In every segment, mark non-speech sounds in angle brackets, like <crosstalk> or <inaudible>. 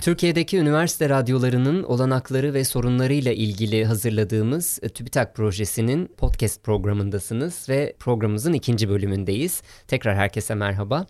Türkiye'deki üniversite radyolarının olanakları ve sorunlarıyla ilgili hazırladığımız e, TÜBİTAK projesinin podcast programındasınız ve programımızın ikinci bölümündeyiz. Tekrar herkese merhaba.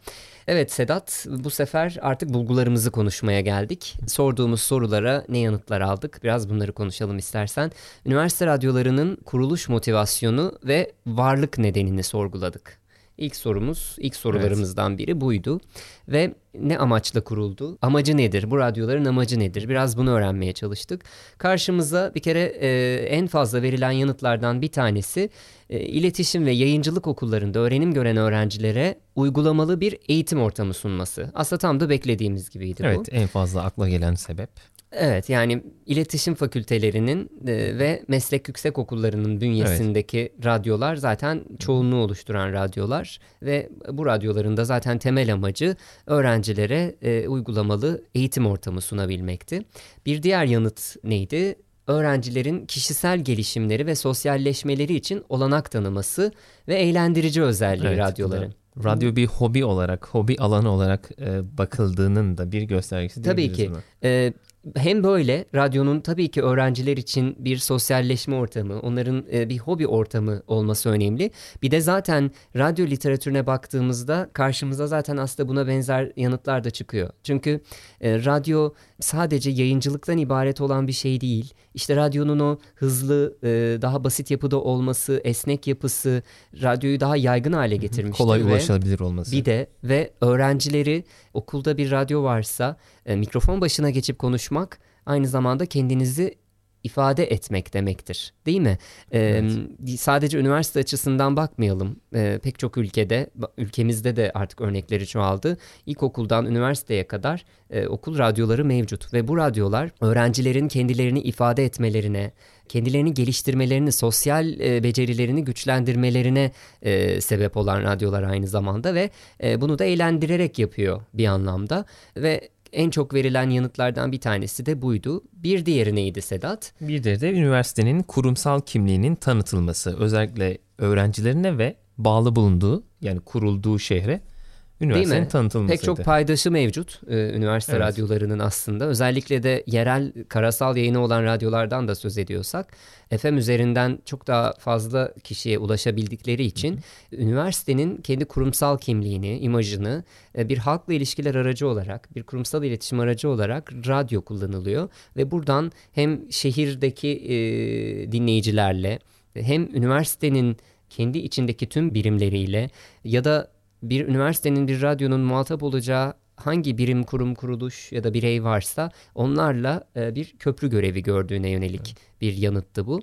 Evet Sedat, bu sefer artık bulgularımızı konuşmaya geldik. Sorduğumuz sorulara ne yanıtlar aldık? Biraz bunları konuşalım istersen. Üniversite radyolarının kuruluş motivasyonu ve varlık nedenini sorguladık. İlk sorumuz, ilk sorularımızdan biri buydu. Ve ne amaçla kuruldu? Amacı nedir? Bu radyoların amacı nedir? Biraz bunu öğrenmeye çalıştık. Karşımıza bir kere e, en fazla verilen yanıtlardan bir tanesi e, iletişim ve yayıncılık okullarında öğrenim gören öğrencilere uygulamalı bir eğitim ortamı sunması. Aslında tam da beklediğimiz gibiydi evet, bu. Evet en fazla akla gelen sebep. Evet yani iletişim fakültelerinin e, ve meslek yüksek okullarının bünyesindeki evet. radyolar zaten çoğunluğu oluşturan radyolar ve bu radyoların da zaten temel amacı öğrencilere e, uygulamalı eğitim ortamı sunabilmekti. Bir diğer yanıt neydi? Öğrencilerin kişisel gelişimleri ve sosyalleşmeleri için olanak tanıması ve eğlendirici özelliği evet, radyoların. Radyo bir hobi olarak, hobi alanı olarak e, bakıldığının da bir göstergesi Tabii ki. E, hem böyle radyonun tabii ki öğrenciler için bir sosyalleşme ortamı, onların e, bir hobi ortamı olması önemli. Bir de zaten radyo literatürüne baktığımızda karşımıza zaten aslında buna benzer yanıtlar da çıkıyor. Çünkü e, radyo sadece yayıncılıktan ibaret olan bir şey değil. İşte radyonun o hızlı, e, daha basit yapıda olması, esnek yapısı radyoyu daha yaygın hale getirmiştir. Kolay ulaşılabilir olması. Bir de ve öğrencileri okulda bir radyo varsa e, mikrofon başına geçip konuşmak aynı zamanda kendinizi ifade etmek demektir. Değil mi? Evet. Ee, sadece üniversite açısından bakmayalım. Ee, pek çok ülkede, ülkemizde de artık örnekleri çoğaldı. İlkokuldan üniversiteye kadar e, okul radyoları mevcut ve bu radyolar öğrencilerin kendilerini ifade etmelerine, kendilerini geliştirmelerini, sosyal e, becerilerini güçlendirmelerine e, sebep olan radyolar aynı zamanda ve e, bunu da eğlendirerek yapıyor bir anlamda ve en çok verilen yanıtlardan bir tanesi de buydu. Bir diğeri neydi Sedat? Bir diğeri de üniversitenin kurumsal kimliğinin tanıtılması. Özellikle öğrencilerine ve bağlı bulunduğu yani kurulduğu şehre üniversitenin tanıtılmasıydı. Pek çok paydaşı mevcut e, üniversite evet. radyolarının aslında. Özellikle de yerel karasal yayını olan radyolardan da söz ediyorsak FM üzerinden çok daha fazla kişiye ulaşabildikleri için hı hı. üniversitenin kendi kurumsal kimliğini, imajını e, bir halkla ilişkiler aracı olarak, bir kurumsal iletişim aracı olarak radyo kullanılıyor ve buradan hem şehirdeki e, dinleyicilerle hem üniversitenin kendi içindeki tüm birimleriyle ya da bir üniversitenin bir radyonun muhatap olacağı hangi birim, kurum, kuruluş ya da birey varsa onlarla e, bir köprü görevi gördüğüne yönelik bir yanıttı bu.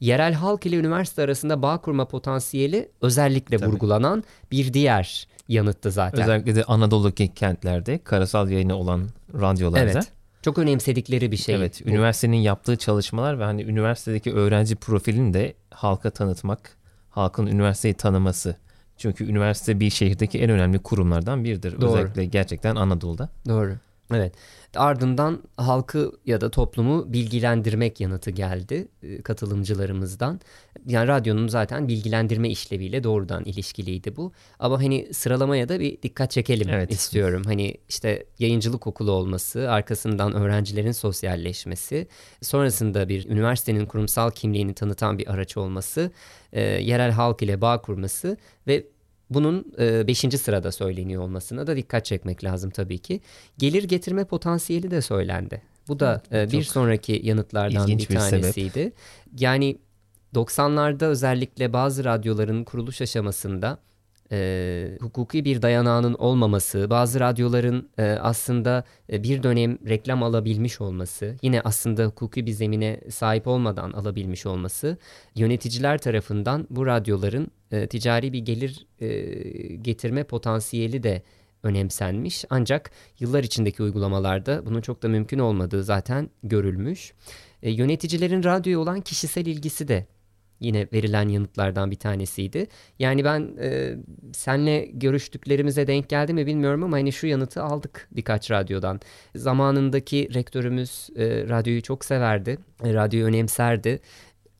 Yerel halk ile üniversite arasında bağ kurma potansiyeli özellikle Tabii. vurgulanan bir diğer yanıttı zaten. Özellikle de Anadolu'daki kentlerde karasal yayını olan radyolarda. Evet. Çok önemsedikleri bir şey. Evet, bu. üniversitenin yaptığı çalışmalar ve hani üniversitedeki öğrenci profilini de halka tanıtmak, halkın üniversiteyi tanıması çünkü üniversite bir şehirdeki en önemli kurumlardan biridir. Doğru. Özellikle gerçekten Anadolu'da. Doğru. Evet. Ardından halkı ya da toplumu bilgilendirmek yanıtı geldi e, katılımcılarımızdan. Yani radyonun zaten bilgilendirme işleviyle doğrudan ilişkiliydi bu. Ama hani sıralamaya da bir dikkat çekelim evet. istiyorum. Hani işte yayıncılık okulu olması, arkasından öğrencilerin sosyalleşmesi, sonrasında bir üniversitenin kurumsal kimliğini tanıtan bir araç olması, e, yerel halk ile bağ kurması ve bunun 5. E, sırada söyleniyor olmasına da dikkat çekmek lazım tabii ki. Gelir getirme potansiyeli de söylendi. Bu da evet, bir sonraki yanıtlardan bir, bir tanesiydi. Sebep. Yani 90'larda özellikle bazı radyoların kuruluş aşamasında e, hukuki bir dayanağının olmaması, bazı radyoların e, aslında e, bir dönem reklam alabilmiş olması, yine aslında hukuki bir zemine sahip olmadan alabilmiş olması, yöneticiler tarafından bu radyoların e, ticari bir gelir e, getirme potansiyeli de önemsenmiş. Ancak yıllar içindeki uygulamalarda bunun çok da mümkün olmadığı zaten görülmüş. E, yöneticilerin radyoya olan kişisel ilgisi de yine verilen yanıtlardan bir tanesiydi. Yani ben e, senle görüştüklerimize denk geldi mi bilmiyorum ama hani şu yanıtı aldık birkaç radyodan. Zamanındaki rektörümüz e, radyoyu çok severdi, e, radyoyu önemserdi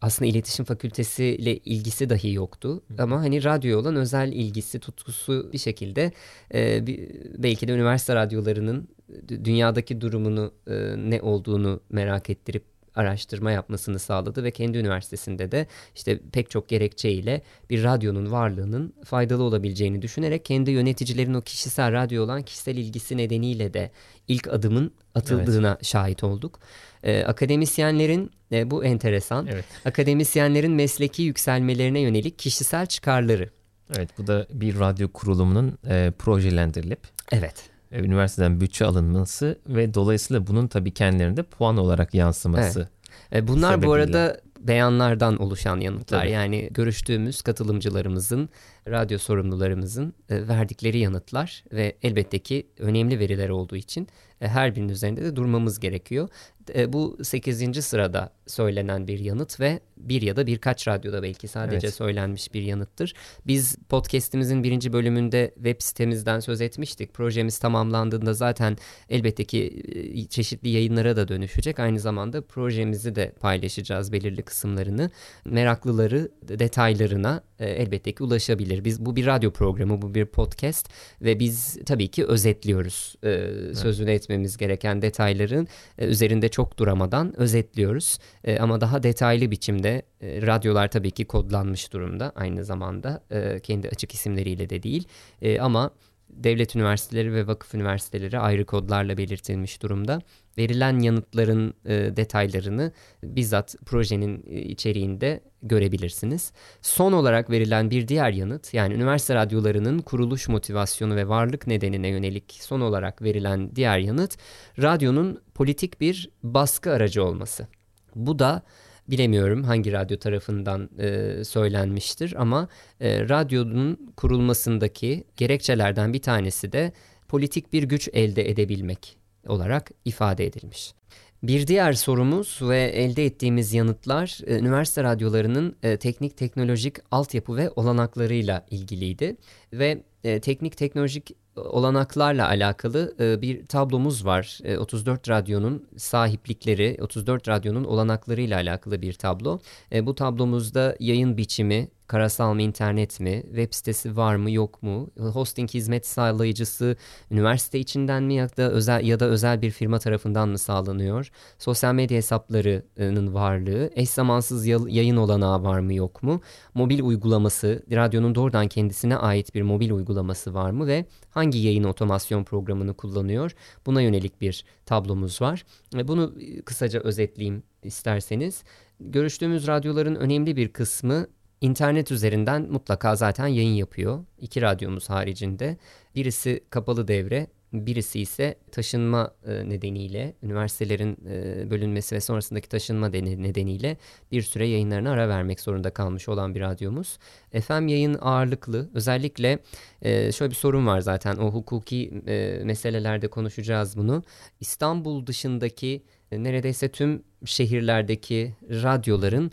aslında iletişim fakültesiyle ilgisi dahi yoktu. Hı. Ama hani radyo olan özel ilgisi, tutkusu bir şekilde e, bir, belki de üniversite radyolarının dünyadaki durumunu e, ne olduğunu merak ettirip araştırma yapmasını sağladı ve kendi üniversitesinde de işte pek çok gerekçeyle bir radyonun varlığının faydalı olabileceğini düşünerek kendi yöneticilerin o kişisel radyo olan kişisel ilgisi nedeniyle de ilk adımın atıldığına evet. şahit olduk. Ee, akademisyenlerin e, bu enteresan. Evet. Akademisyenlerin mesleki yükselmelerine yönelik kişisel çıkarları. Evet bu da bir radyo kurulumunun e, projelendirilip Evet üniversiteden bütçe alınması ve dolayısıyla bunun tabii kendilerinde puan olarak yansıması. Evet. E, bunlar sebebiyle. bu arada beyanlardan oluşan yanıtlar. Tabii. Yani görüştüğümüz katılımcılarımızın, radyo sorumlularımızın e, verdikleri yanıtlar ve elbette ki önemli veriler olduğu için her birinin üzerinde de durmamız gerekiyor. E, bu 8. sırada söylenen bir yanıt ve bir ya da birkaç radyoda belki sadece evet. söylenmiş bir yanıttır. Biz podcast'imizin birinci bölümünde web sitemizden söz etmiştik. Projemiz tamamlandığında zaten elbette ki e, çeşitli yayınlara da dönüşecek. Aynı zamanda projemizi de paylaşacağız belirli kısımlarını. Meraklıları detaylarına e, elbette ki ulaşabilir. Biz bu bir radyo programı, bu bir podcast ve biz tabii ki özetliyoruz. Evet. Sözünü etmemiz gereken detayların üzerinde çok çok duramadan özetliyoruz. E, ama daha detaylı biçimde e, radyolar tabii ki kodlanmış durumda aynı zamanda e, kendi açık isimleriyle de değil. E, ama devlet üniversiteleri ve vakıf üniversiteleri ayrı kodlarla belirtilmiş durumda. Verilen yanıtların e, detaylarını bizzat projenin e, içeriğinde görebilirsiniz. Son olarak verilen bir diğer yanıt yani üniversite radyolarının kuruluş motivasyonu ve varlık nedenine yönelik son olarak verilen diğer yanıt radyonun politik bir baskı aracı olması. Bu da bilemiyorum hangi radyo tarafından e, söylenmiştir ama e, radyonun kurulmasındaki gerekçelerden bir tanesi de politik bir güç elde edebilmek olarak ifade edilmiş. Bir diğer sorumuz ve elde ettiğimiz yanıtlar e, üniversite radyolarının e, teknik teknolojik altyapı ve olanaklarıyla ilgiliydi ve e, teknik teknolojik olanaklarla alakalı e, bir tablomuz var. E, 34 radyonun sahiplikleri, 34 radyonun olanaklarıyla alakalı bir tablo. E, bu tablomuzda yayın biçimi, karasal mı internet mi, web sitesi var mı yok mu, hosting hizmet sağlayıcısı üniversite içinden mi ya da özel ya da özel bir firma tarafından mı sağlanıyor, sosyal medya hesaplarının varlığı, eş zamansız yayın olanağı var mı yok mu, mobil uygulaması, radyonun doğrudan kendisine ait bir mobil uygulaması var mı ve hangi yayın otomasyon programını kullanıyor, buna yönelik bir tablomuz var. Bunu kısaca özetleyeyim isterseniz. Görüştüğümüz radyoların önemli bir kısmı İnternet üzerinden mutlaka zaten yayın yapıyor. İki radyomuz haricinde. Birisi kapalı devre, birisi ise taşınma e, nedeniyle, üniversitelerin e, bölünmesi ve sonrasındaki taşınma nedeniyle bir süre yayınlarına ara vermek zorunda kalmış olan bir radyomuz. FM yayın ağırlıklı. Özellikle e, şöyle bir sorun var zaten o hukuki meselelerde konuşacağız bunu. İstanbul dışındaki neredeyse tüm şehirlerdeki radyoların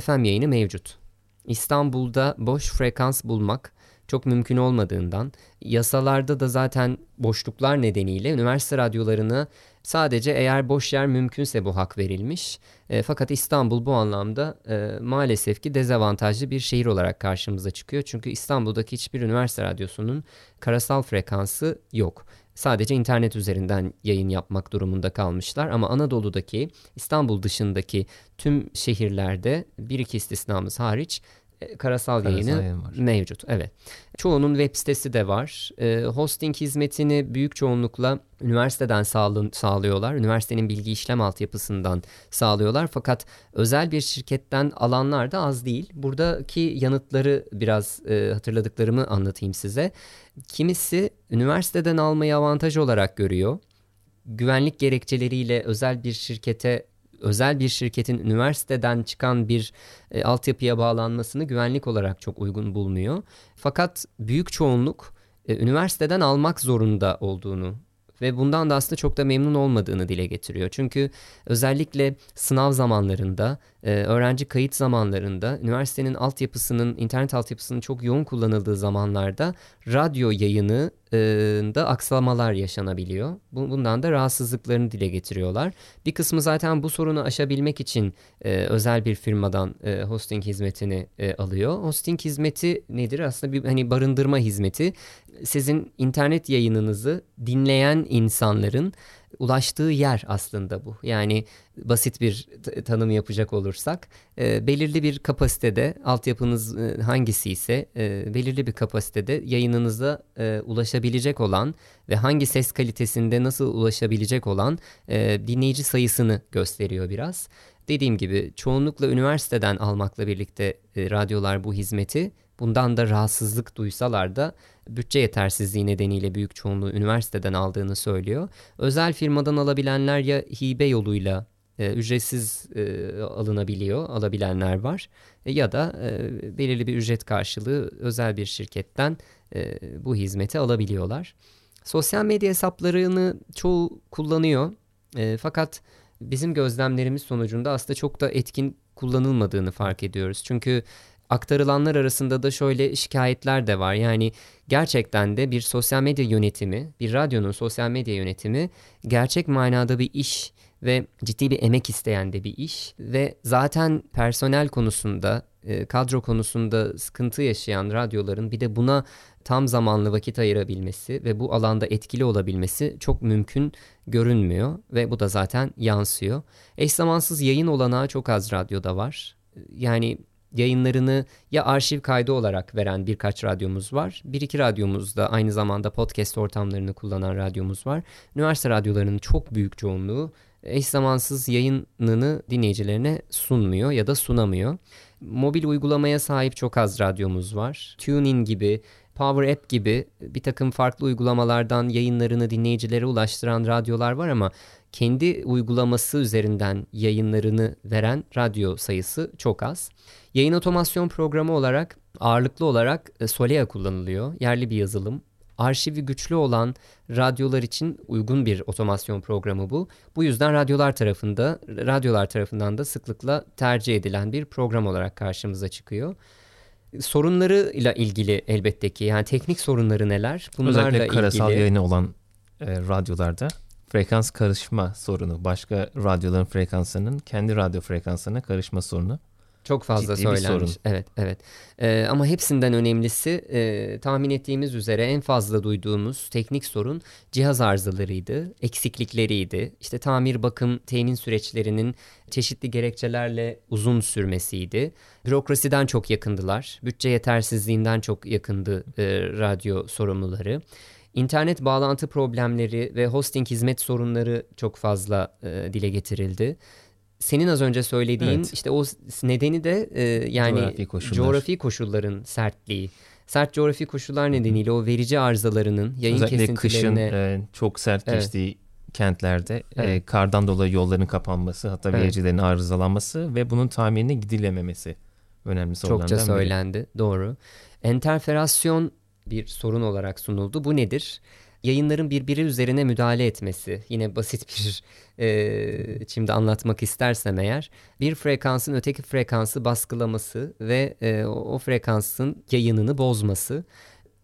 FM yayını mevcut. İstanbul'da boş frekans bulmak çok mümkün olmadığından yasalarda da zaten boşluklar nedeniyle üniversite radyolarına sadece eğer boş yer mümkünse bu hak verilmiş. E, fakat İstanbul bu anlamda e, maalesef ki dezavantajlı bir şehir olarak karşımıza çıkıyor. Çünkü İstanbul'daki hiçbir üniversite radyosunun karasal frekansı yok. Sadece internet üzerinden yayın yapmak durumunda kalmışlar ama Anadolu'daki İstanbul dışındaki tüm şehirlerde bir iki istisnamız hariç karasal, karasal yayını yayın var. mevcut. Evet. Çoğunun web sitesi de var. E, hosting hizmetini büyük çoğunlukla üniversiteden sağlı, sağlıyorlar. Üniversitenin bilgi işlem altyapısından sağlıyorlar. Fakat özel bir şirketten alanlar da az değil. Buradaki yanıtları biraz e, hatırladıklarımı anlatayım size. Kimisi üniversiteden almayı avantaj olarak görüyor. Güvenlik gerekçeleriyle özel bir şirkete özel bir şirketin üniversiteden çıkan bir e, altyapıya bağlanmasını güvenlik olarak çok uygun bulmuyor. Fakat büyük çoğunluk e, üniversiteden almak zorunda olduğunu ve bundan da aslında çok da memnun olmadığını dile getiriyor. Çünkü özellikle sınav zamanlarında e, öğrenci kayıt zamanlarında üniversitenin altyapısının internet altyapısının çok yoğun kullanıldığı zamanlarda radyo yayını da aksamalar yaşanabiliyor. Bundan da rahatsızlıklarını dile getiriyorlar. Bir kısmı zaten bu sorunu aşabilmek için e, özel bir firmadan e, hosting hizmetini e, alıyor. Hosting hizmeti nedir? Aslında bir hani barındırma hizmeti. Sizin internet yayınınızı dinleyen insanların ulaştığı yer aslında bu. Yani basit bir tanım yapacak olursak e, belirli bir kapasitede altyapınız e, hangisi ise e, belirli bir kapasitede yayınınıza e, ulaşabilecek olan ve hangi ses kalitesinde nasıl ulaşabilecek olan e, dinleyici sayısını gösteriyor biraz. Dediğim gibi çoğunlukla üniversiteden almakla birlikte e, radyolar bu hizmeti bundan da rahatsızlık duysalar da bütçe yetersizliği nedeniyle büyük çoğunluğu üniversiteden aldığını söylüyor. Özel firmadan alabilenler ya hibe yoluyla e, ücretsiz e, alınabiliyor, alabilenler var e, ya da e, belirli bir ücret karşılığı özel bir şirketten e, bu hizmeti alabiliyorlar. Sosyal medya hesaplarını çoğu kullanıyor e, fakat bizim gözlemlerimiz sonucunda aslında çok da etkin kullanılmadığını fark ediyoruz. Çünkü aktarılanlar arasında da şöyle şikayetler de var. Yani gerçekten de bir sosyal medya yönetimi, bir radyonun sosyal medya yönetimi gerçek manada bir iş ve ciddi bir emek isteyen de bir iş ve zaten personel konusunda e, kadro konusunda sıkıntı yaşayan radyoların bir de buna tam zamanlı vakit ayırabilmesi ve bu alanda etkili olabilmesi çok mümkün görünmüyor ve bu da zaten yansıyor. Eş zamansız yayın olanağı çok az radyoda var. Yani yayınlarını ya arşiv kaydı olarak veren birkaç radyomuz var. Bir iki radyomuzda aynı zamanda podcast ortamlarını kullanan radyomuz var. Üniversite radyolarının çok büyük çoğunluğu eş zamansız yayınını dinleyicilerine sunmuyor ya da sunamıyor. Mobil uygulamaya sahip çok az radyomuz var. TuneIn gibi, Power App gibi bir takım farklı uygulamalardan yayınlarını dinleyicilere ulaştıran radyolar var ama kendi uygulaması üzerinden yayınlarını veren radyo sayısı çok az. Yayın otomasyon programı olarak ağırlıklı olarak e, Solea kullanılıyor. Yerli bir yazılım. Arşivi güçlü olan radyolar için uygun bir otomasyon programı bu. Bu yüzden radyolar tarafında, radyolar tarafından da sıklıkla tercih edilen bir program olarak karşımıza çıkıyor. Sorunlarıyla ilgili elbette ki yani teknik sorunları neler? Bunlarla Özellikle karasal ilgili... yayını olan e, radyolarda frekans karışma sorunu, başka radyoların frekanslarının kendi radyo frekanslarına karışma sorunu çok fazla Ciddi söylenmiş. Evet, evet. Ee, ama hepsinden önemlisi e, tahmin ettiğimiz üzere en fazla duyduğumuz teknik sorun cihaz arızalarıydı, eksiklikleriydi. İşte tamir, bakım, temin süreçlerinin çeşitli gerekçelerle uzun sürmesiydi. Bürokrasiden çok yakındılar. Bütçe yetersizliğinden çok yakındı e, radyo sorumluları. İnternet bağlantı problemleri ve hosting hizmet sorunları çok fazla e, dile getirildi senin az önce söylediğin evet. işte o nedeni de e, yani coğrafi, koşullar. coğrafi koşulların sertliği. Sert coğrafi koşullar nedeniyle o verici arızalarının yayın Özellikle kesintilerine... kışın e, çok sert evet. geçtiği kentlerde e, evet. e, kardan dolayı yolların kapanması hatta evet. vericilerin arızalanması ve bunun tahminine gidilememesi önemli sorunlardan Çokça söylendi biri. doğru. Enterferasyon bir sorun olarak sunuldu. Bu nedir? Yayınların birbiri üzerine müdahale etmesi yine basit bir <laughs> e, şimdi anlatmak istersem eğer bir frekansın öteki frekansı baskılaması ve e, o frekansın yayınını bozması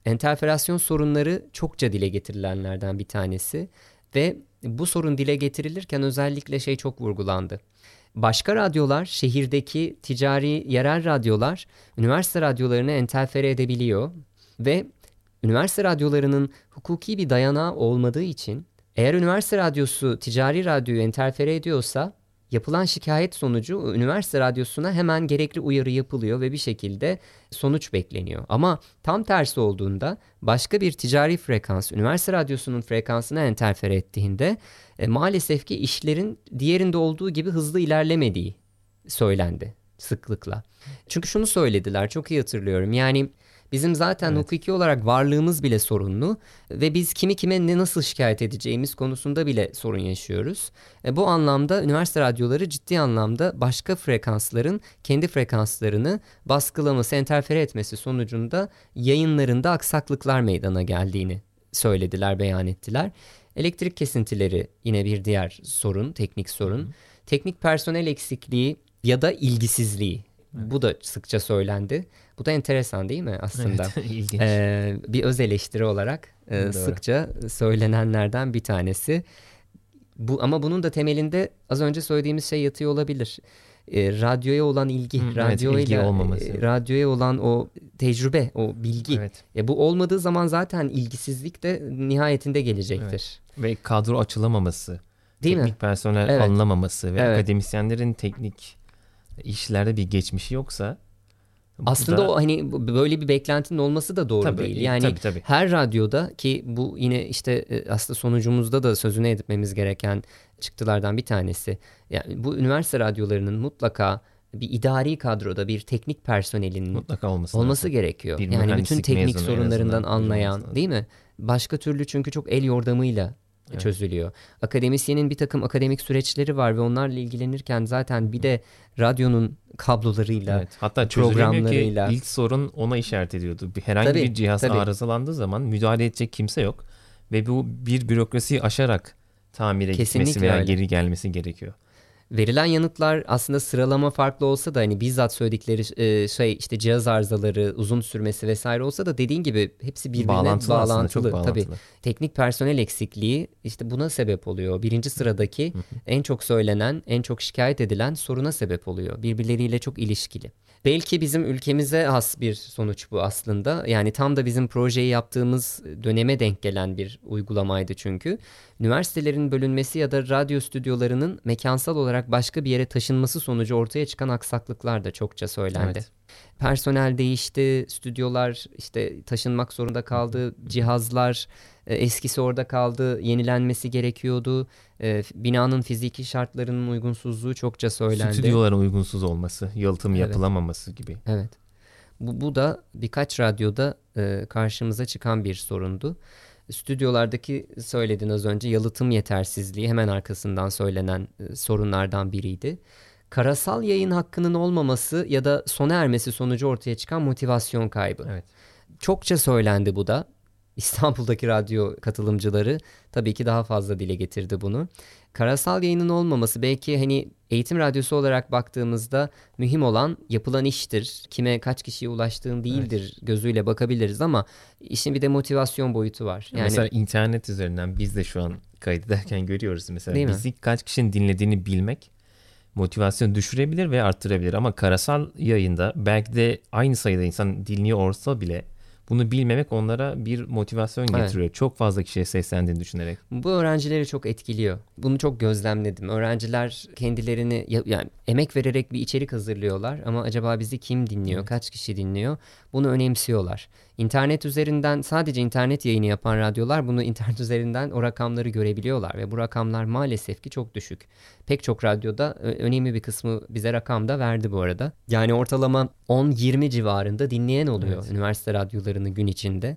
enterferasyon sorunları çokça dile getirilenlerden bir tanesi ve bu sorun dile getirilirken özellikle şey çok vurgulandı. Başka radyolar, şehirdeki ticari yerel radyolar üniversite radyolarını enterfere edebiliyor ve üniversite radyolarının hukuki bir dayanağı olmadığı için eğer üniversite radyosu ticari radyoyu enterfere ediyorsa yapılan şikayet sonucu üniversite radyosuna hemen gerekli uyarı yapılıyor ve bir şekilde sonuç bekleniyor. Ama tam tersi olduğunda başka bir ticari frekans üniversite radyosunun frekansına enterfere ettiğinde e, maalesef ki işlerin diğerinde olduğu gibi hızlı ilerlemediği söylendi sıklıkla. Çünkü şunu söylediler çok iyi hatırlıyorum. Yani Bizim zaten evet. hukuki olarak varlığımız bile sorunlu ve biz kimi kime ne nasıl şikayet edeceğimiz konusunda bile sorun yaşıyoruz. E, bu anlamda üniversite radyoları ciddi anlamda başka frekansların kendi frekanslarını baskılaması, enterfere etmesi sonucunda yayınlarında aksaklıklar meydana geldiğini söylediler, beyan ettiler. Elektrik kesintileri yine bir diğer sorun, teknik sorun. Hı. Teknik personel eksikliği ya da ilgisizliği. Evet. Bu da sıkça söylendi. Bu da enteresan değil mi aslında? Evet, <laughs> ilginç. Ee, bir öz eleştiri olarak e, sıkça söylenenlerden bir tanesi. Bu ama bunun da temelinde az önce söylediğimiz şey yatıyor olabilir. E, radyoya olan ilgi, Hı, radyoya evet, ilgi olmaması. E, radyoya olan o tecrübe, o bilgi. Evet. E, bu olmadığı zaman zaten ilgisizlik de nihayetinde gelecektir. Evet. Ve kadro açılamaması. Değil teknik mi? personel evet. alınamaması ve evet. akademisyenlerin teknik işlerde bir geçmişi yoksa aslında da... o hani böyle bir beklentinin olması da doğru tabii, değil. Yani tabii, tabii. her radyoda ki bu yine işte e, aslında sonucumuzda da sözüne etmemiz gereken çıktılardan bir tanesi. Yani bu üniversite radyolarının mutlaka bir idari kadroda bir teknik personelinin mutlaka olması, olması gerekiyor. Bir yani bütün teknik sorunlarından anlayan değil mi? Başka türlü çünkü çok el yordamıyla evet. çözülüyor. Akademisyenin bir takım akademik süreçleri var ve onlarla ilgilenirken zaten bir de radyonun kablolarıyla, evet. Hatta programlarıyla. Ki ilk sorun ona işaret ediyordu. Herhangi tabii, bir cihaz tabii. arızalandığı zaman müdahale edecek kimse yok. Ve bu bir bürokrasiyi aşarak tamire Kesinlikle gitmesi veya öyle. geri gelmesi gerekiyor verilen yanıtlar aslında sıralama farklı olsa da hani bizzat söyledikleri e, şey işte cihaz arızaları uzun sürmesi vesaire olsa da dediğin gibi hepsi birbirine bağlantılı. bağlantılı. Çok bağlantılı. Tabii teknik personel eksikliği işte buna sebep oluyor. Birinci sıradaki en çok söylenen, en çok şikayet edilen soruna sebep oluyor. Birbirleriyle çok ilişkili. Belki bizim ülkemize has bir sonuç bu aslında. Yani tam da bizim projeyi yaptığımız döneme denk gelen bir uygulamaydı çünkü. Üniversitelerin bölünmesi ya da radyo stüdyolarının mekansal olarak başka bir yere taşınması sonucu ortaya çıkan aksaklıklar da çokça söylendi. Evet. Personel değişti, stüdyolar işte taşınmak zorunda kaldı, cihazlar e, eskisi orada kaldı, yenilenmesi gerekiyordu. E, binanın fiziki şartlarının uygunsuzluğu çokça söylendi. Stüdyoların uygunsuz olması, yalıtım evet. yapılamaması gibi. Evet. Bu, bu da birkaç radyoda e, karşımıza çıkan bir sorundu. Stüdyolardaki söyledin az önce yalıtım yetersizliği hemen arkasından söylenen e, sorunlardan biriydi. Karasal yayın hakkının olmaması ya da sona ermesi sonucu ortaya çıkan motivasyon kaybı. Evet. Çokça söylendi bu da. İstanbul'daki radyo katılımcıları tabii ki daha fazla dile getirdi bunu. Karasal yayının olmaması belki hani eğitim radyosu olarak baktığımızda mühim olan yapılan iştir. Kime kaç kişiye ulaştığın değildir evet. gözüyle bakabiliriz ama işin bir de motivasyon boyutu var. Yani mesela internet üzerinden biz de şu an kaydederken görüyoruz mesela Değil bizi mi? kaç kişinin dinlediğini bilmek motivasyon düşürebilir ve arttırabilir ama karasal yayında belki de aynı sayıda insan dinliyor olsa bile bunu bilmemek onlara bir motivasyon getiriyor. Evet. Çok fazla kişiye seslendiğini düşünerek. Bu öğrencileri çok etkiliyor. Bunu çok gözlemledim. Öğrenciler kendilerini yani emek vererek bir içerik hazırlıyorlar ama acaba bizi kim dinliyor? Kaç kişi dinliyor? Bunu önemsiyorlar. İnternet üzerinden sadece internet yayını yapan radyolar bunu <laughs> internet üzerinden o rakamları görebiliyorlar ve bu rakamlar maalesef ki çok düşük. Pek çok radyoda önemli bir kısmı bize rakam da verdi bu arada. Yani ortalama 10-20 civarında dinleyen oluyor evet. üniversite radyolarını gün içinde.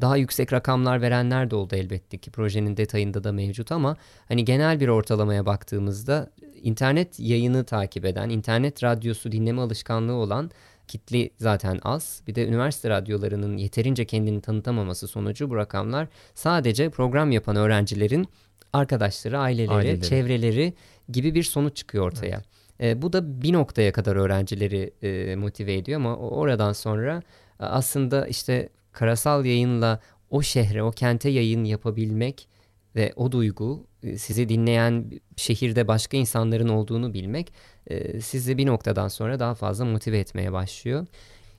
Daha yüksek rakamlar verenler de oldu elbette ki projenin detayında da mevcut ama hani genel bir ortalamaya baktığımızda internet yayını takip eden, internet radyosu dinleme alışkanlığı olan kitle zaten az. Bir de üniversite radyolarının yeterince kendini tanıtamaması sonucu bu rakamlar sadece program yapan öğrencilerin arkadaşları, aileleri, aileleri. çevreleri gibi bir sonuç çıkıyor ortaya. Evet. E, bu da bir noktaya kadar öğrencileri e, motive ediyor ama oradan sonra aslında işte karasal yayınla o şehre, o kente yayın yapabilmek ve o duygu e, sizi dinleyen şehirde başka insanların olduğunu bilmek e, sizi bir noktadan sonra daha fazla motive etmeye başlıyor.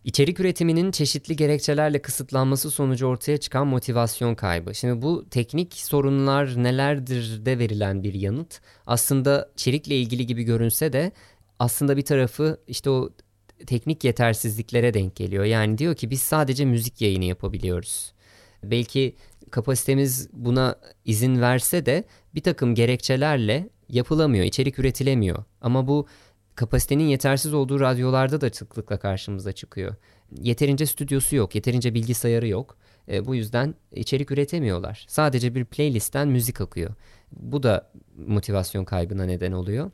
İçerik üretiminin çeşitli gerekçelerle kısıtlanması sonucu ortaya çıkan motivasyon kaybı. Şimdi bu teknik sorunlar nelerdir de verilen bir yanıt. Aslında içerikle ilgili gibi görünse de aslında bir tarafı işte o teknik yetersizliklere denk geliyor. Yani diyor ki biz sadece müzik yayını yapabiliyoruz. Belki kapasitemiz buna izin verse de bir takım gerekçelerle yapılamıyor, içerik üretilemiyor. Ama bu kapasitenin yetersiz olduğu radyolarda da sıklıkla karşımıza çıkıyor. Yeterince stüdyosu yok, yeterince bilgisayarı yok. E, bu yüzden içerik üretemiyorlar. Sadece bir playlistten müzik akıyor. Bu da motivasyon kaybına neden oluyor.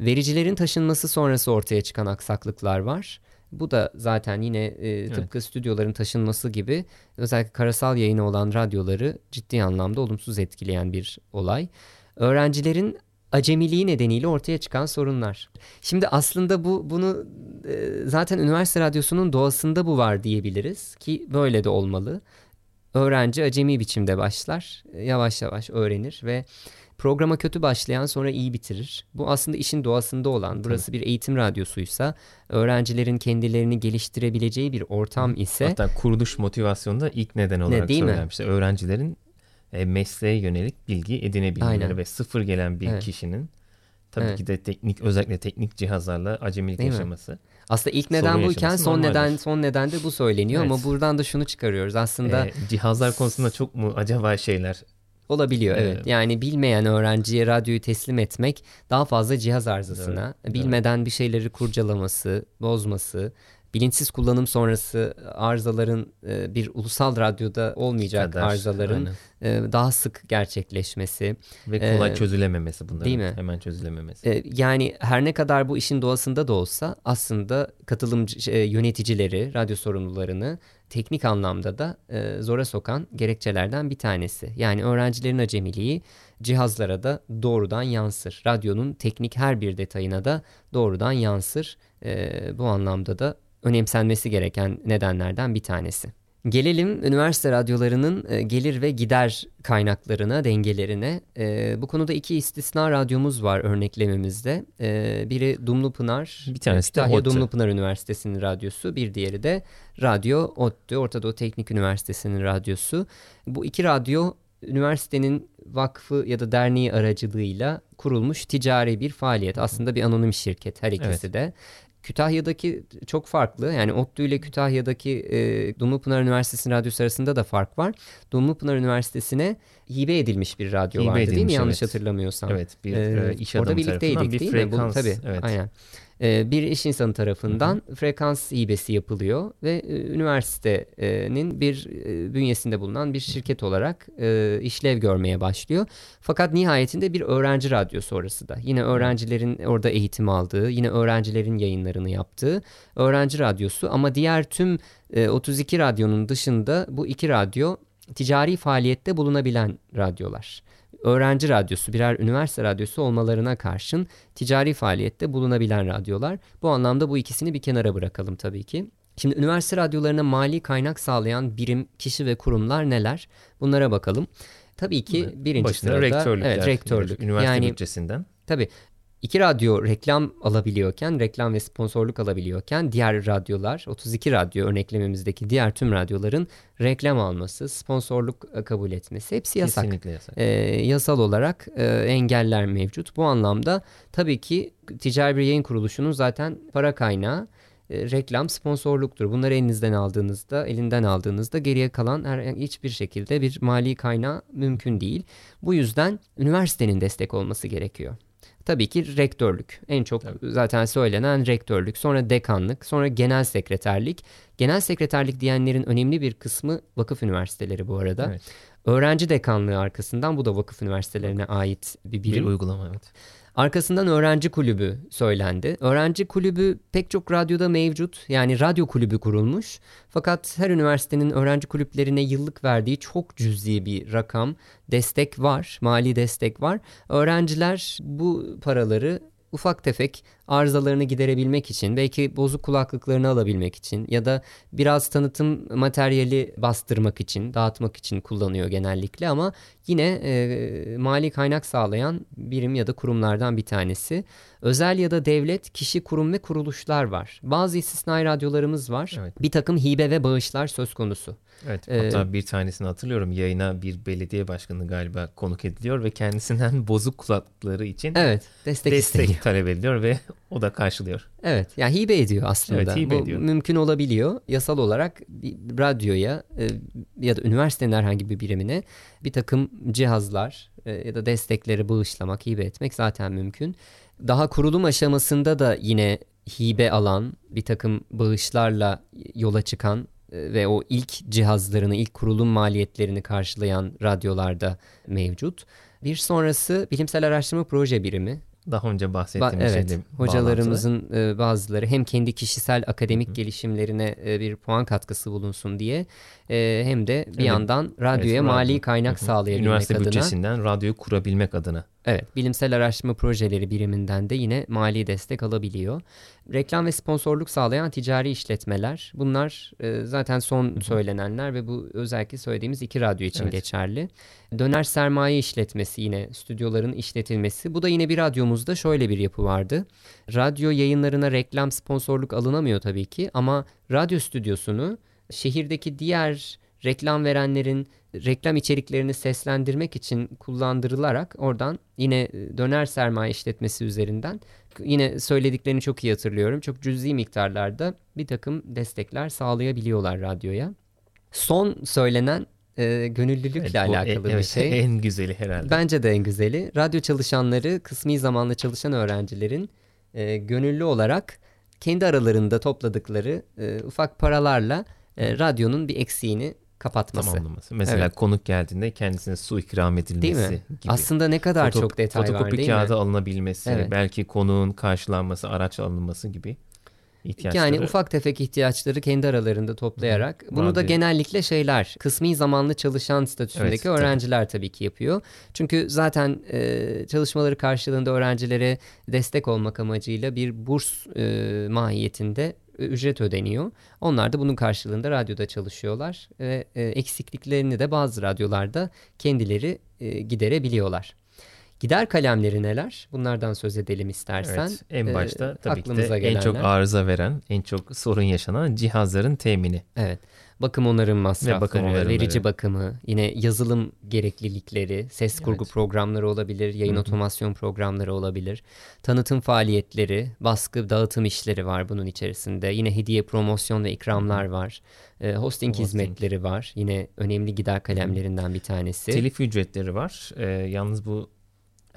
Vericilerin taşınması sonrası ortaya çıkan aksaklıklar var. Bu da zaten yine e, tıpkı evet. stüdyoların taşınması gibi özellikle karasal yayını olan radyoları ciddi anlamda olumsuz etkileyen bir olay. Öğrencilerin acemiliği nedeniyle ortaya çıkan sorunlar. Şimdi aslında bu bunu e, zaten üniversite radyosunun doğasında bu var diyebiliriz ki böyle de olmalı. Öğrenci acemi biçimde başlar, yavaş yavaş öğrenir ve programa kötü başlayan sonra iyi bitirir. Bu aslında işin doğasında olan, burası bir eğitim radyosuysa, öğrencilerin kendilerini geliştirebileceği bir ortam ise... Hatta kuruluş motivasyonunda ilk neden olarak ne, değil söylenmişti. Mi? Öğrencilerin e, mesleğe yönelik bilgi edinebilmeleri Aynen. ve sıfır gelen bir evet. kişinin tabii evet. ki de teknik özellikle teknik cihazlarla acemilik Değil yaşaması. Mi? Aslında ilk neden buyken son normaldir. neden son neden de bu söyleniyor evet. ama buradan da şunu çıkarıyoruz. Aslında ee, cihazlar konusunda çok mu acaba şeyler Olabiliyor evet. evet. Yani bilmeyen öğrenciye radyoyu teslim etmek daha fazla cihaz arızasına, evet. bilmeden bir şeyleri kurcalaması, bozması, bilinçsiz kullanım sonrası arızaların e, bir ulusal radyoda olmayacak Kadar, arızaların aynen. daha sık gerçekleşmesi ve kolay ee, çözülememesi bunların değil mi? hemen çözülememesi. Yani her ne kadar bu işin doğasında da olsa aslında katılımcı yöneticileri, radyo sorumlularını teknik anlamda da e, zora sokan gerekçelerden bir tanesi. Yani öğrencilerin acemiliği cihazlara da doğrudan yansır. Radyonun teknik her bir detayına da doğrudan yansır. E, bu anlamda da önemsenmesi gereken nedenlerden bir tanesi. Gelelim üniversite radyolarının e, gelir ve gider kaynaklarına, dengelerine. E, bu konuda iki istisna radyomuz var örneklememizde. E, biri Dumlupınar, bir tanesi Kütahya Dumlupınar Üniversitesi'nin radyosu. Bir diğeri de Radyo ODTÜ, Orta Doğu Teknik Üniversitesi'nin radyosu. Bu iki radyo üniversitenin vakfı ya da derneği aracılığıyla kurulmuş ticari bir faaliyet. Aslında bir anonim şirket her ikisi evet. de. Kütahya'daki çok farklı. Yani ODTÜ ile Kütahya'daki e, Dumlupınar Üniversitesi'nin radyosu arasında da fark var. Dumlupınar Üniversitesi'ne hibe edilmiş bir radyo hibe vardı edilmiş, değil mi? Yanlış evet. hatırlamıyorsam. Evet. Bir ee, iş adamı orada birlikteydik bir değil frekans, mi? Bu, tabii. Evet. Aynen. Ee, bir iş insanı tarafından Hı-hı. frekans hibesi yapılıyor ve e, üniversitenin bir e, bünyesinde bulunan bir şirket olarak e, işlev görmeye başlıyor. Fakat nihayetinde bir öğrenci radyosu orası da. Yine öğrencilerin orada eğitim aldığı, yine öğrencilerin yayınlarını yaptığı öğrenci radyosu ama diğer tüm 32 radyonun dışında bu iki radyo ticari faaliyette bulunabilen radyolar öğrenci radyosu, birer üniversite radyosu olmalarına karşın ticari faaliyette bulunabilen radyolar. Bu anlamda bu ikisini bir kenara bırakalım tabii ki. Şimdi üniversite radyolarına mali kaynak sağlayan birim, kişi ve kurumlar neler? Bunlara bakalım. Tabii ki birinci Başına sırada rektörlükler, evet, rektörlük. Üniversite yani, bütçesinden. Tabii İki radyo reklam alabiliyorken, reklam ve sponsorluk alabiliyorken diğer radyolar, 32 radyo örneklememizdeki diğer tüm radyoların reklam alması, sponsorluk e, kabul etmesi hepsi yasak. Kesinlikle yasak. Ee, yasal olarak e, engeller mevcut. Bu anlamda tabii ki ticari bir yayın kuruluşunun zaten para kaynağı e, reklam sponsorluktur. Bunları elinizden aldığınızda, elinden aldığınızda geriye kalan her, hiçbir şekilde bir mali kaynağı mümkün değil. Bu yüzden üniversitenin destek olması gerekiyor. Tabii ki rektörlük. En çok Tabii. zaten söylenen rektörlük. Sonra dekanlık, sonra genel sekreterlik. Genel sekreterlik diyenlerin önemli bir kısmı vakıf üniversiteleri bu arada. Evet. Öğrenci dekanlığı arkasından bu da vakıf üniversitelerine ait bir birim. Bir uygulama evet. Arkasından öğrenci kulübü söylendi. Öğrenci kulübü pek çok radyoda mevcut. Yani radyo kulübü kurulmuş. Fakat her üniversitenin öğrenci kulüplerine yıllık verdiği çok cüzi bir rakam, destek var, mali destek var. Öğrenciler bu paraları ufak tefek arızalarını giderebilmek için, belki bozuk kulaklıklarını alabilmek için ya da biraz tanıtım materyali bastırmak için, dağıtmak için kullanıyor genellikle ama yine e, mali kaynak sağlayan birim ya da kurumlardan bir tanesi. Özel ya da devlet, kişi, kurum ve kuruluşlar var. Bazı istisnai radyolarımız var. Evet. Bir takım hibe ve bağışlar söz konusu. Evet hatta ee, bir tanesini hatırlıyorum yayına bir belediye başkanı galiba konuk ediliyor ve kendisinden <laughs> bozuk kulaklıkları için evet, destek, destek talep ediliyor ve o da karşılıyor. Evet yani hibe ediyor aslında. Evet, hibe Bu ediyor. mümkün olabiliyor. Yasal olarak radyoya e, ya da üniversitenin herhangi bir birimine bir takım cihazlar e, ya da destekleri bağışlamak, hibe etmek zaten mümkün. Daha kurulum aşamasında da yine hibe alan bir takım bağışlarla yola çıkan e, ve o ilk cihazlarını, ilk kurulum maliyetlerini karşılayan radyolarda mevcut. Bir sonrası bilimsel araştırma proje birimi. Daha önce bahsettiğim ba- evet, hocalarımızın e, bazıları hem kendi kişisel akademik Hı-hı. gelişimlerine e, bir puan katkısı bulunsun diye e, hem de bir evet. yandan radyoya evet, mali radyo. kaynak Hı-hı. sağlayabilmek Üniversite adına. Üniversite bütçesinden radyoyu kurabilmek adına Evet, bilimsel araştırma projeleri biriminden de yine mali destek alabiliyor. Reklam ve sponsorluk sağlayan ticari işletmeler, bunlar e, zaten son söylenenler ve bu özellikle söylediğimiz iki radyo için evet. geçerli. Döner sermaye işletmesi yine stüdyoların işletilmesi. Bu da yine bir radyomuzda şöyle bir yapı vardı. Radyo yayınlarına reklam sponsorluk alınamıyor tabii ki ama radyo stüdyosunu şehirdeki diğer reklam verenlerin reklam içeriklerini seslendirmek için kullandırılarak oradan yine e, döner sermaye işletmesi üzerinden yine söylediklerini çok iyi hatırlıyorum. Çok cüzi miktarlarda bir takım destekler sağlayabiliyorlar radyoya. Son söylenen e, gönüllülükle evet, alakalı e, bir şey. <laughs> En güzeli herhalde. Bence de en güzeli. Radyo çalışanları, kısmi zamanlı çalışan öğrencilerin e, gönüllü olarak kendi aralarında topladıkları e, ufak paralarla e, radyonun bir eksiğini kapatması. Tamamlaması. Mesela evet. konuk geldiğinde kendisine su ikram edilmesi değil mi? gibi. Aslında ne kadar Foto, çok detay var değil mi? Fotokopi kağıdı alınabilmesi, evet. belki konuğun karşılanması, araç alınması gibi ihtiyaçları. Yani ufak tefek ihtiyaçları kendi aralarında toplayarak. Hı, bunu da genellikle şeyler, kısmi zamanlı çalışan statüsündeki evet, öğrenciler tabii. tabii ki yapıyor. Çünkü zaten e, çalışmaları karşılığında öğrencilere destek olmak amacıyla bir burs e, mahiyetinde ücret ödeniyor. Onlar da bunun karşılığında radyoda çalışıyorlar ve e, eksikliklerini de bazı radyolarda kendileri e, giderebiliyorlar. Gider kalemleri neler? Bunlardan söz edelim istersen. Evet, en e, başta ee, tabii ki de gelenler. en çok arıza veren, en çok sorun yaşanan cihazların temini. Evet bakım onarım masrafları, bakım onarımları. verici bakımı, yine yazılım gereklilikleri, ses kurgu evet. programları olabilir, yayın Hı-hı. otomasyon programları olabilir, tanıtım faaliyetleri, baskı, dağıtım işleri var bunun içerisinde. Yine hediye, promosyon ve ikramlar Hı-hı. var. E, hosting, hosting hizmetleri var. Yine önemli gider kalemlerinden bir tanesi. Telif ücretleri var. E, yalnız bu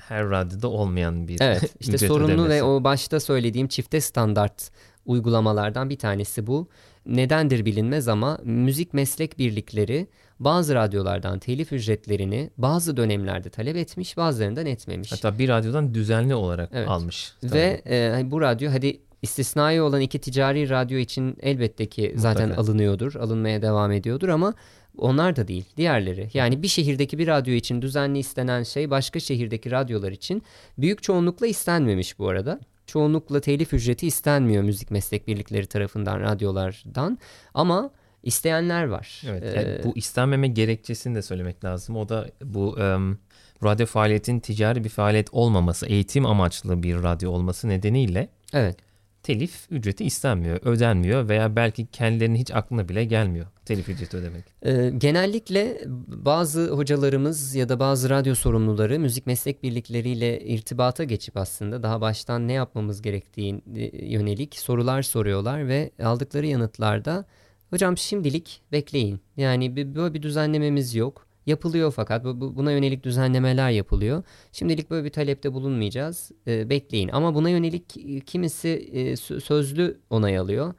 her radyoda olmayan bir Evet <laughs> işte sorunlu ödemesi. ve o başta söylediğim çifte standart uygulamalardan bir tanesi bu. Nedendir bilinmez ama müzik meslek birlikleri bazı radyolardan telif ücretlerini bazı dönemlerde talep etmiş bazılarından etmemiş. Hatta bir radyodan düzenli olarak evet. almış. Tabii. Ve e, hani bu radyo hadi istisnai olan iki ticari radyo için elbette ki zaten Mutlaka. alınıyordur, alınmaya devam ediyordur ama onlar da değil, diğerleri. Yani bir şehirdeki bir radyo için düzenli istenen şey başka şehirdeki radyolar için büyük çoğunlukla istenmemiş bu arada çoğunlukla telif ücreti istenmiyor müzik meslek birlikleri tarafından radyolardan ama isteyenler var. Evet, ee, bu istenmeme gerekçesini de söylemek lazım. O da bu um, radyo faaliyetin ticari bir faaliyet olmaması, eğitim amaçlı bir radyo olması nedeniyle Evet telif ücreti istenmiyor, ödenmiyor veya belki kendilerinin hiç aklına bile gelmiyor telif ücreti ödemek. Ee, genellikle bazı hocalarımız ya da bazı radyo sorumluları müzik meslek birlikleriyle irtibata geçip aslında daha baştan ne yapmamız gerektiği yönelik sorular soruyorlar ve aldıkları yanıtlarda hocam şimdilik bekleyin. Yani böyle bir düzenlememiz yok yapılıyor fakat bu, buna yönelik düzenlemeler yapılıyor. Şimdilik böyle bir talepte bulunmayacağız. E, bekleyin. Ama buna yönelik e, kimisi e, sözlü onay alıyor.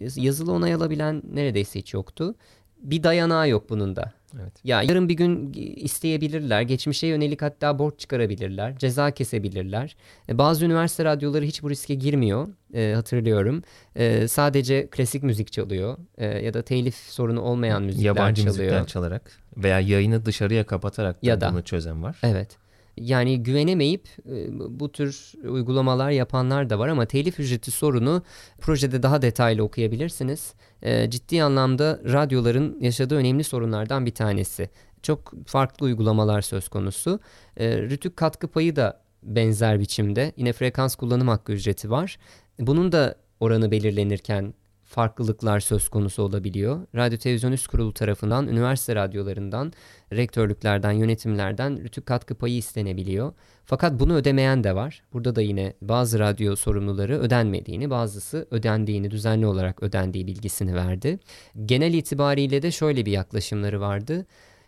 E, yazılı onay alabilen neredeyse hiç yoktu. Bir dayanağı yok bunun da. Evet. Ya yarın bir gün isteyebilirler. Geçmişe yönelik hatta borç çıkarabilirler. Ceza kesebilirler. E, bazı üniversite radyoları hiç bu riske girmiyor. E, hatırlıyorum. E, sadece klasik müzik çalıyor. E, ya da telif sorunu olmayan müzikler Yabancı çalıyor. Yabancı müzikler çalarak veya yayını dışarıya kapatarak da, ya da bunu çözen var. Evet. Yani güvenemeyip e, bu tür uygulamalar yapanlar da var ama telif ücreti sorunu projede daha detaylı okuyabilirsiniz. E, ciddi anlamda radyoların yaşadığı önemli sorunlardan bir tanesi. Çok farklı uygulamalar söz konusu. E, rütük katkı payı da benzer biçimde. Yine frekans kullanım hakkı ücreti var. Bunun da oranı belirlenirken farklılıklar söz konusu olabiliyor. Radyo Televizyon Üst Kurulu tarafından üniversite radyolarından, rektörlüklerden, yönetimlerden rütük katkı payı istenebiliyor. Fakat bunu ödemeyen de var. Burada da yine bazı radyo sorumluları ödenmediğini, bazısı ödendiğini, düzenli olarak ödendiği bilgisini verdi. Genel itibariyle de şöyle bir yaklaşımları vardı.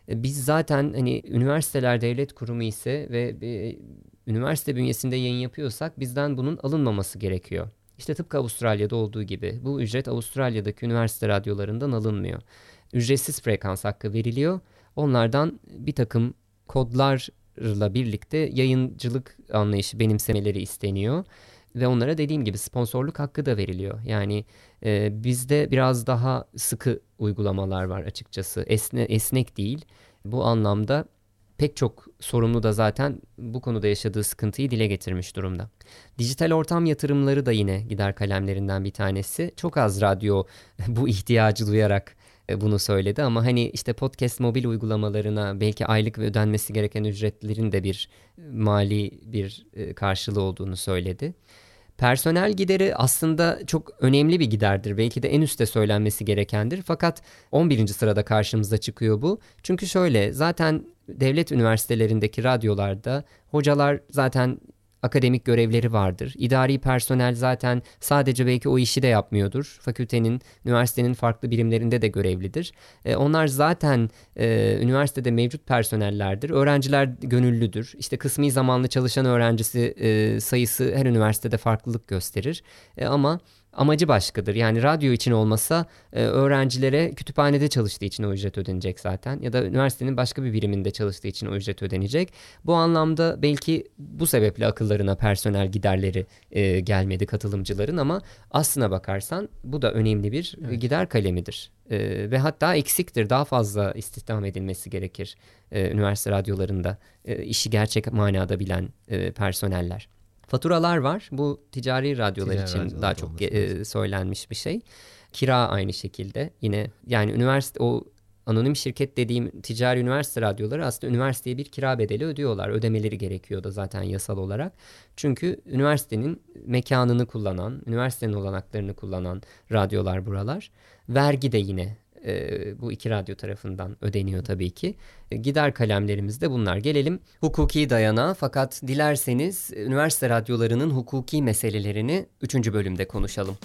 Biz zaten hani üniversiteler devlet kurumu ise ve e, üniversite bünyesinde yayın yapıyorsak bizden bunun alınmaması gerekiyor. İşte tıpkı Avustralya'da olduğu gibi bu ücret Avustralya'daki üniversite radyolarından alınmıyor. Ücretsiz frekans hakkı veriliyor. Onlardan bir takım kodlarla birlikte yayıncılık anlayışı benimsemeleri isteniyor. Ve onlara dediğim gibi sponsorluk hakkı da veriliyor. Yani e, bizde biraz daha sıkı uygulamalar var açıkçası. Esne, esnek değil. Bu anlamda pek çok sorumlu da zaten bu konuda yaşadığı sıkıntıyı dile getirmiş durumda. Dijital ortam yatırımları da yine gider kalemlerinden bir tanesi. Çok az radyo <laughs> bu ihtiyacı duyarak e, bunu söyledi ama hani işte podcast mobil uygulamalarına belki aylık ve ödenmesi gereken ücretlerin de bir e, mali bir e, karşılığı olduğunu söyledi. Personel gideri aslında çok önemli bir giderdir. Belki de en üstte söylenmesi gerekendir. Fakat 11. sırada karşımıza çıkıyor bu. Çünkü şöyle zaten devlet üniversitelerindeki radyolarda hocalar zaten akademik görevleri vardır. İdari personel zaten sadece belki o işi de yapmıyordur. Fakültenin, üniversitenin farklı birimlerinde de görevlidir. E, onlar zaten e, üniversitede mevcut personellerdir. Öğrenciler gönüllüdür. İşte kısmi zamanlı çalışan öğrencisi e, sayısı her üniversitede farklılık gösterir. E, ama amacı başkadır. Yani radyo için olmasa e, öğrencilere kütüphanede çalıştığı için o ücret ödenecek zaten ya da üniversitenin başka bir biriminde çalıştığı için o ücret ödenecek. Bu anlamda belki bu sebeple akıllarına personel giderleri e, gelmedi katılımcıların ama aslına bakarsan bu da önemli bir evet. gider kalemidir. E, ve hatta eksiktir daha fazla istihdam edilmesi gerekir e, üniversite radyolarında e, işi gerçek manada bilen e, personeller. Faturalar var. Bu ticari radyolar ticari için radyolar daha çok e, söylenmiş bir şey. Kira aynı şekilde. Yine yani üniversite o anonim şirket dediğim ticari üniversite radyoları aslında üniversiteye bir kira bedeli ödüyorlar. Ödemeleri gerekiyor da zaten yasal olarak. Çünkü üniversitenin mekanını kullanan, üniversitenin olanaklarını kullanan radyolar buralar. Vergi de yine e, bu iki radyo tarafından ödeniyor tabii ki. E, gider kalemlerimiz de bunlar. Gelelim hukuki dayana fakat dilerseniz üniversite radyolarının hukuki meselelerini 3. bölümde konuşalım.